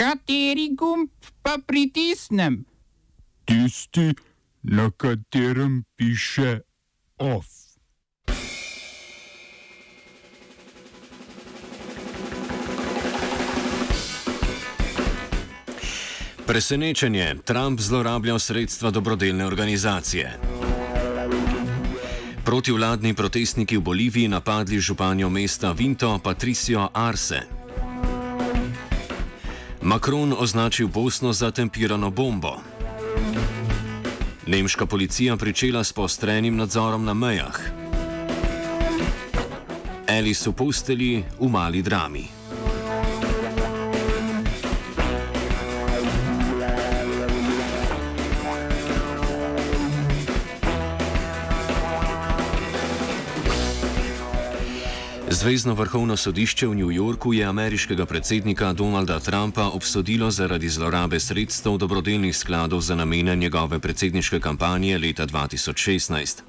Kateri gumb pa pritisnem? Tisti, na katerem piše OF. Presenečenje. Trump zlorablja sredstva dobrodelne organizacije. Protivladni protestniki v Boliviji napadli županjo mesta Vinto Patricio Arce. Macron označil Bosno za tempirano bombo. Nemška policija pričela s postrenim nadzorom na mejah. Alice v posteli v mali drami. Zvezdno vrhovno sodišče v New Yorku je ameriškega predsednika Donalda Trumpa obsodilo zaradi zlorabe sredstev dobrodelnih skladov za namene njegove predsedniške kampanje leta 2016.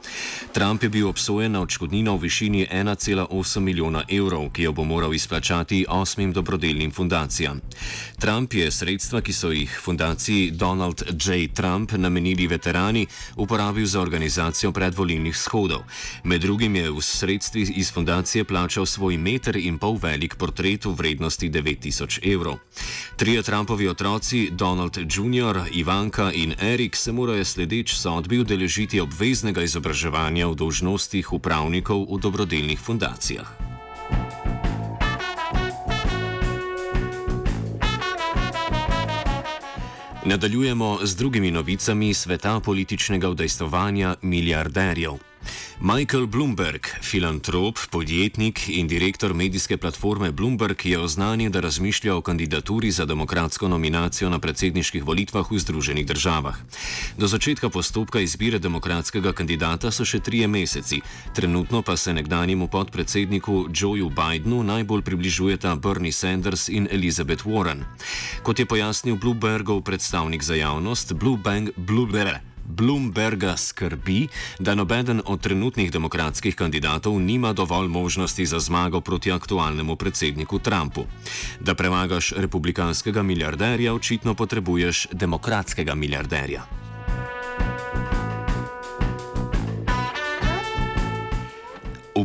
Trump je bil obsojen na odškodnino v višini 1,8 milijona evrov, ki jo bo moral izplačati osmim dobrodelnim fundacijam. Trump je sredstva, ki so jih fundaciji Donald J. Trump namenili veterani, uporabil za organizacijo predvolilnih shodov. Med drugim je v sredstvi iz fundacije plačal plačal svoj meter in pol velik portret v vrednosti 9000 evrov. Trije Trumpovi otroci, Donald Jr., Ivanka in Erik, se morajo sledeč sodbi udeležiti obveznega izobraževanja v dožnostih upravnikov v dobrodelnih fundacijah. Nadaljujemo z drugimi novicami sveta političnega udejstovanja milijarderjev. Michael Bloomberg, filantrop, podjetnik in direktor medijske platforme Bloomberg, je oznanil, da razmišlja o kandidaturi za demokratsko nominacijo na predsedniških volitvah v Združenih državah. Do začetka postopka izbire demokratskega kandidata so še trije meseci, trenutno pa se nekdanjemu podpredsedniku Joeju Bidenu najbolj približujeta Bernie Sanders in Elizabeth Warren. Kot je pojasnil Bloombergov predstavnik za javnost, Bloomberg. Bloomberg Bloomberga skrbi, da nobeden od trenutnih demokratskih kandidatov nima dovolj možnosti za zmago proti aktualnemu predsedniku Trumpu. Da premagaš republikanskega milijarderja, očitno potrebuješ demokratskega milijarderja.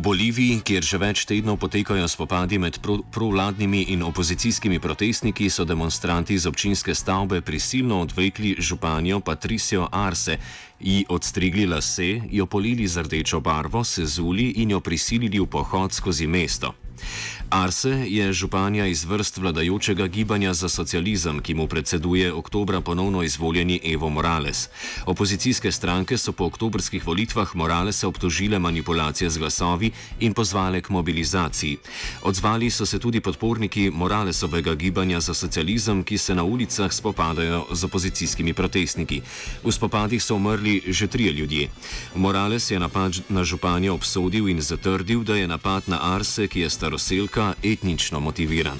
Boliviji, kjer že več tednov potekajo spopadi med provladnimi in opozicijskimi protestniki, so demonstranti iz občinske stavbe prisilno odvekli županjo Patricio Arce, ji odstrigli lase, jo polili z rdečo barvo, se zuli in jo prisilili v pohod skozi mesto. Arse je županja iz vrst vladajočega gibanja za socializem, ki mu predseduje oktobra ponovno izvoljeni Evo Morales. Opozicijske stranke so po oktobrskih volitvah Moralesa obtožile manipulacije z glasovi in pozvale k mobilizaciji. Odzvali so se tudi podporniki Moralesovega gibanja za socializem, ki se na ulicah spopadajo z opozicijskimi protestniki. V spopadih so umrli že trije ljudje. Morales je napad na županja obsodil in zatrdil, da je napad na Arse, ki je staroselka, etnično motiviran.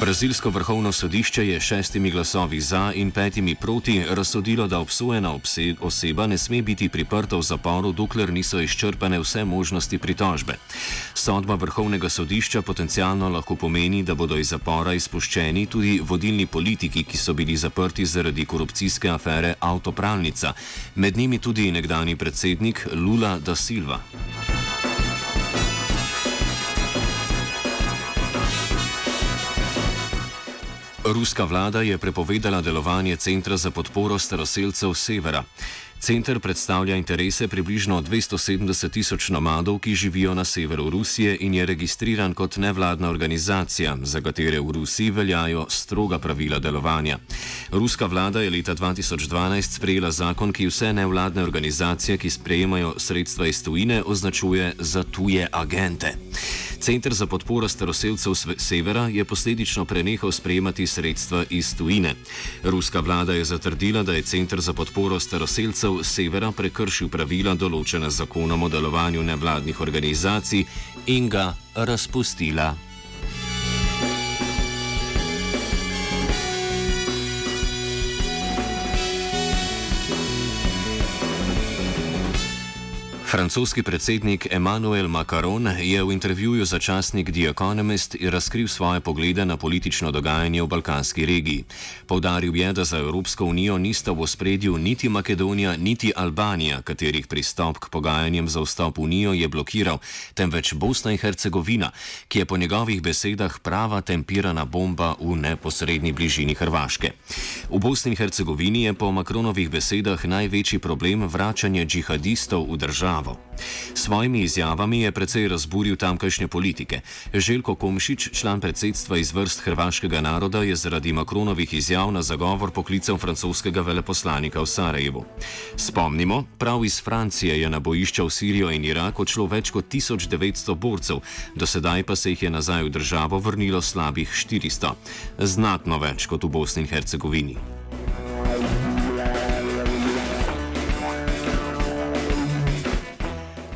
Brazilsko vrhovno sodišče je šestimi glasovi za in petimi proti razsodilo, da obsojena oseba ne sme biti priprta v zaporu, dokler niso izčrpane vse možnosti pritožbe. Sodba vrhovnega sodišča potencialno lahko pomeni, da bodo iz zapora izpuščeni tudi vodilni politiki, ki so bili zaprti zaradi korupcijske afere Autopralnica, med njimi tudi nekdani predsednik Lula da Silva. Ruska vlada je prepovedala delovanje Centra za podporo staroseljcev Severa. Center predstavlja interese približno 270 tisoč nomadov, ki živijo na severu Rusije in je registriran kot nevladna organizacija, za katere v Rusiji veljajo stroga pravila delovanja. Ruska vlada je leta 2012 sprejela zakon, ki vse nevladne organizacije, ki sprejemajo sredstva iz tujine, označuje za tuje agente. Center za podporo staroseljcev severa je posledično prenehal sprejemati sredstva iz tujine. Ruska vlada je zatrdila, da je Center za podporo staroseljcev severa prekršil pravila določena zakonom o delovanju nevladnih organizacij in ga razpustila. Francoski predsednik Emmanuel Macron je v intervjuju za časnik The Economist razkril svoje poglede na politično dogajanje v balkanski regiji. Povdaril je, da za Evropsko unijo nista v ospredju niti Makedonija, niti Albanija, katerih pristop k pogajanjem za vstop v unijo je blokiral, temveč Bosna in Hercegovina, ki je po njegovih besedah prava tempirana bomba v neposrednji bližini Hrvaške. V Bosni in Hercegovini je po Macronovih besedah največji problem vračanje džihadistov v državo. S svojimi izjavami je precej razburil tamkajšnje politike. Željko Komšič, član predsedstva iz vrst hrvaškega naroda, je zaradi Makronovih izjav na zagovor poklical francoskega veleposlanika v Sarajevu. Spomnimo, prav iz Francije je na bojišča v Sirijo in Irak odšlo več kot 1900 borcev, do sedaj pa se jih je nazaj v državo vrnilo slabih 400. Znatno več kot v Bosni in Hercegovini.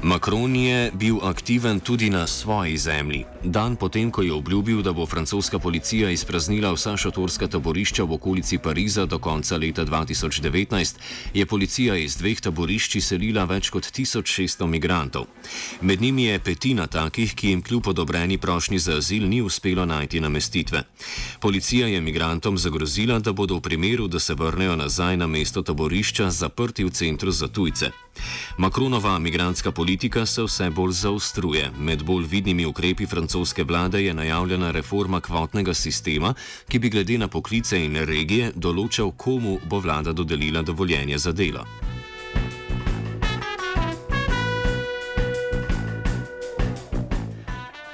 Macron je bil aktiven tudi na svoji zemlji. Dan potem, ko je obljubil, da bo francoska policija izpraznila vsa šatorska taborišča v okolici Pariza do konca leta 2019, je policija iz dveh taborišč selila več kot 1600 migrantov. Med njimi je petina takih, ki jim kljub odobreni prošnji za azil ni uspelo najti namestitve. Policija je migrantom zagrozila, da bodo v primeru, da se vrnejo nazaj na mesto taborišča, zaprti v centru za tujce. Makronova migrantska politika se vse bolj zaostruje. Med bolj vidnimi ukrepi francoske vlade je najavljena reforma kvotnega sistema, ki bi glede na poklice in regije določal, komu bo vlada dodelila dovoljenje za delo.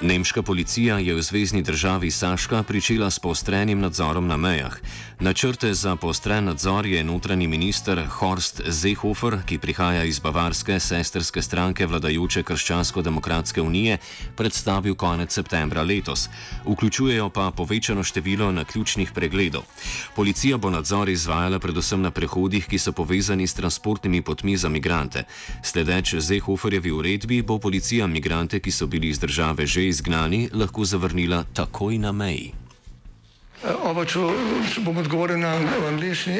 Nemška policija je v zvezdni državi Saška pričela s poostrenim nadzorom na mejah. Načrte za poostren nadzor je notranji minister Horst Seehofer, ki prihaja iz bavarske sestrske stranke vladajoče Krščansko-demokratske unije, predstavil konec septembra letos. Vključujejo pa povečano število naključnih pregledov. Policija bo nadzor izvajala predvsem na prehodih, ki so povezani s transportnimi potmi za migrante. Sledeč Seehoferjevi uredbi bo policija migrante, ki so bili iz države že izgnani, lahko zavrnila takoj na meji. Oba, če, bom odgovoril na angliški.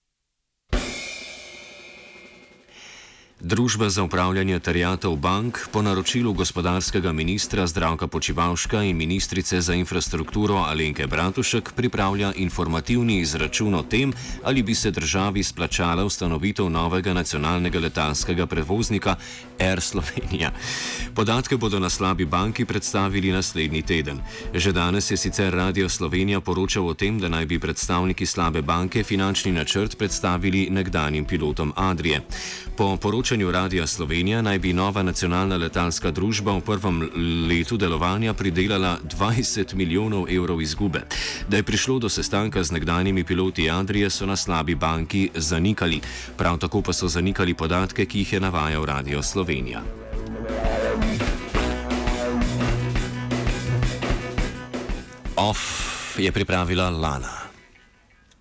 Družba za upravljanje terjatov bank po naročilu gospodarskega ministra Zdravka Počivalška in ministrice za infrastrukturo Alenke Bratušek pripravlja informativni izračun o tem, ali bi se državi splačala ustanovitev novega nacionalnega letalskega prevoznika Air Slovenija. Podatke bodo na slabi banki predstavili naslednji teden. Že danes je sicer Radio Slovenija poročal o tem, da naj bi predstavniki slabe banke finančni načrt predstavili nekdanjim pilotom Adrije. Po poročanju Radia Slovenija naj bi nova nacionalna letalska družba v prvem letu delovanja pridelala 20 milijonov evrov izgube. Da je prišlo do sestanka z nekdanjimi piloti Adrije, so na slabi banki zanikali. Prav tako pa so zanikali podatke, ki jih je navajal Radio Slovenija. Off je pripravila Lana.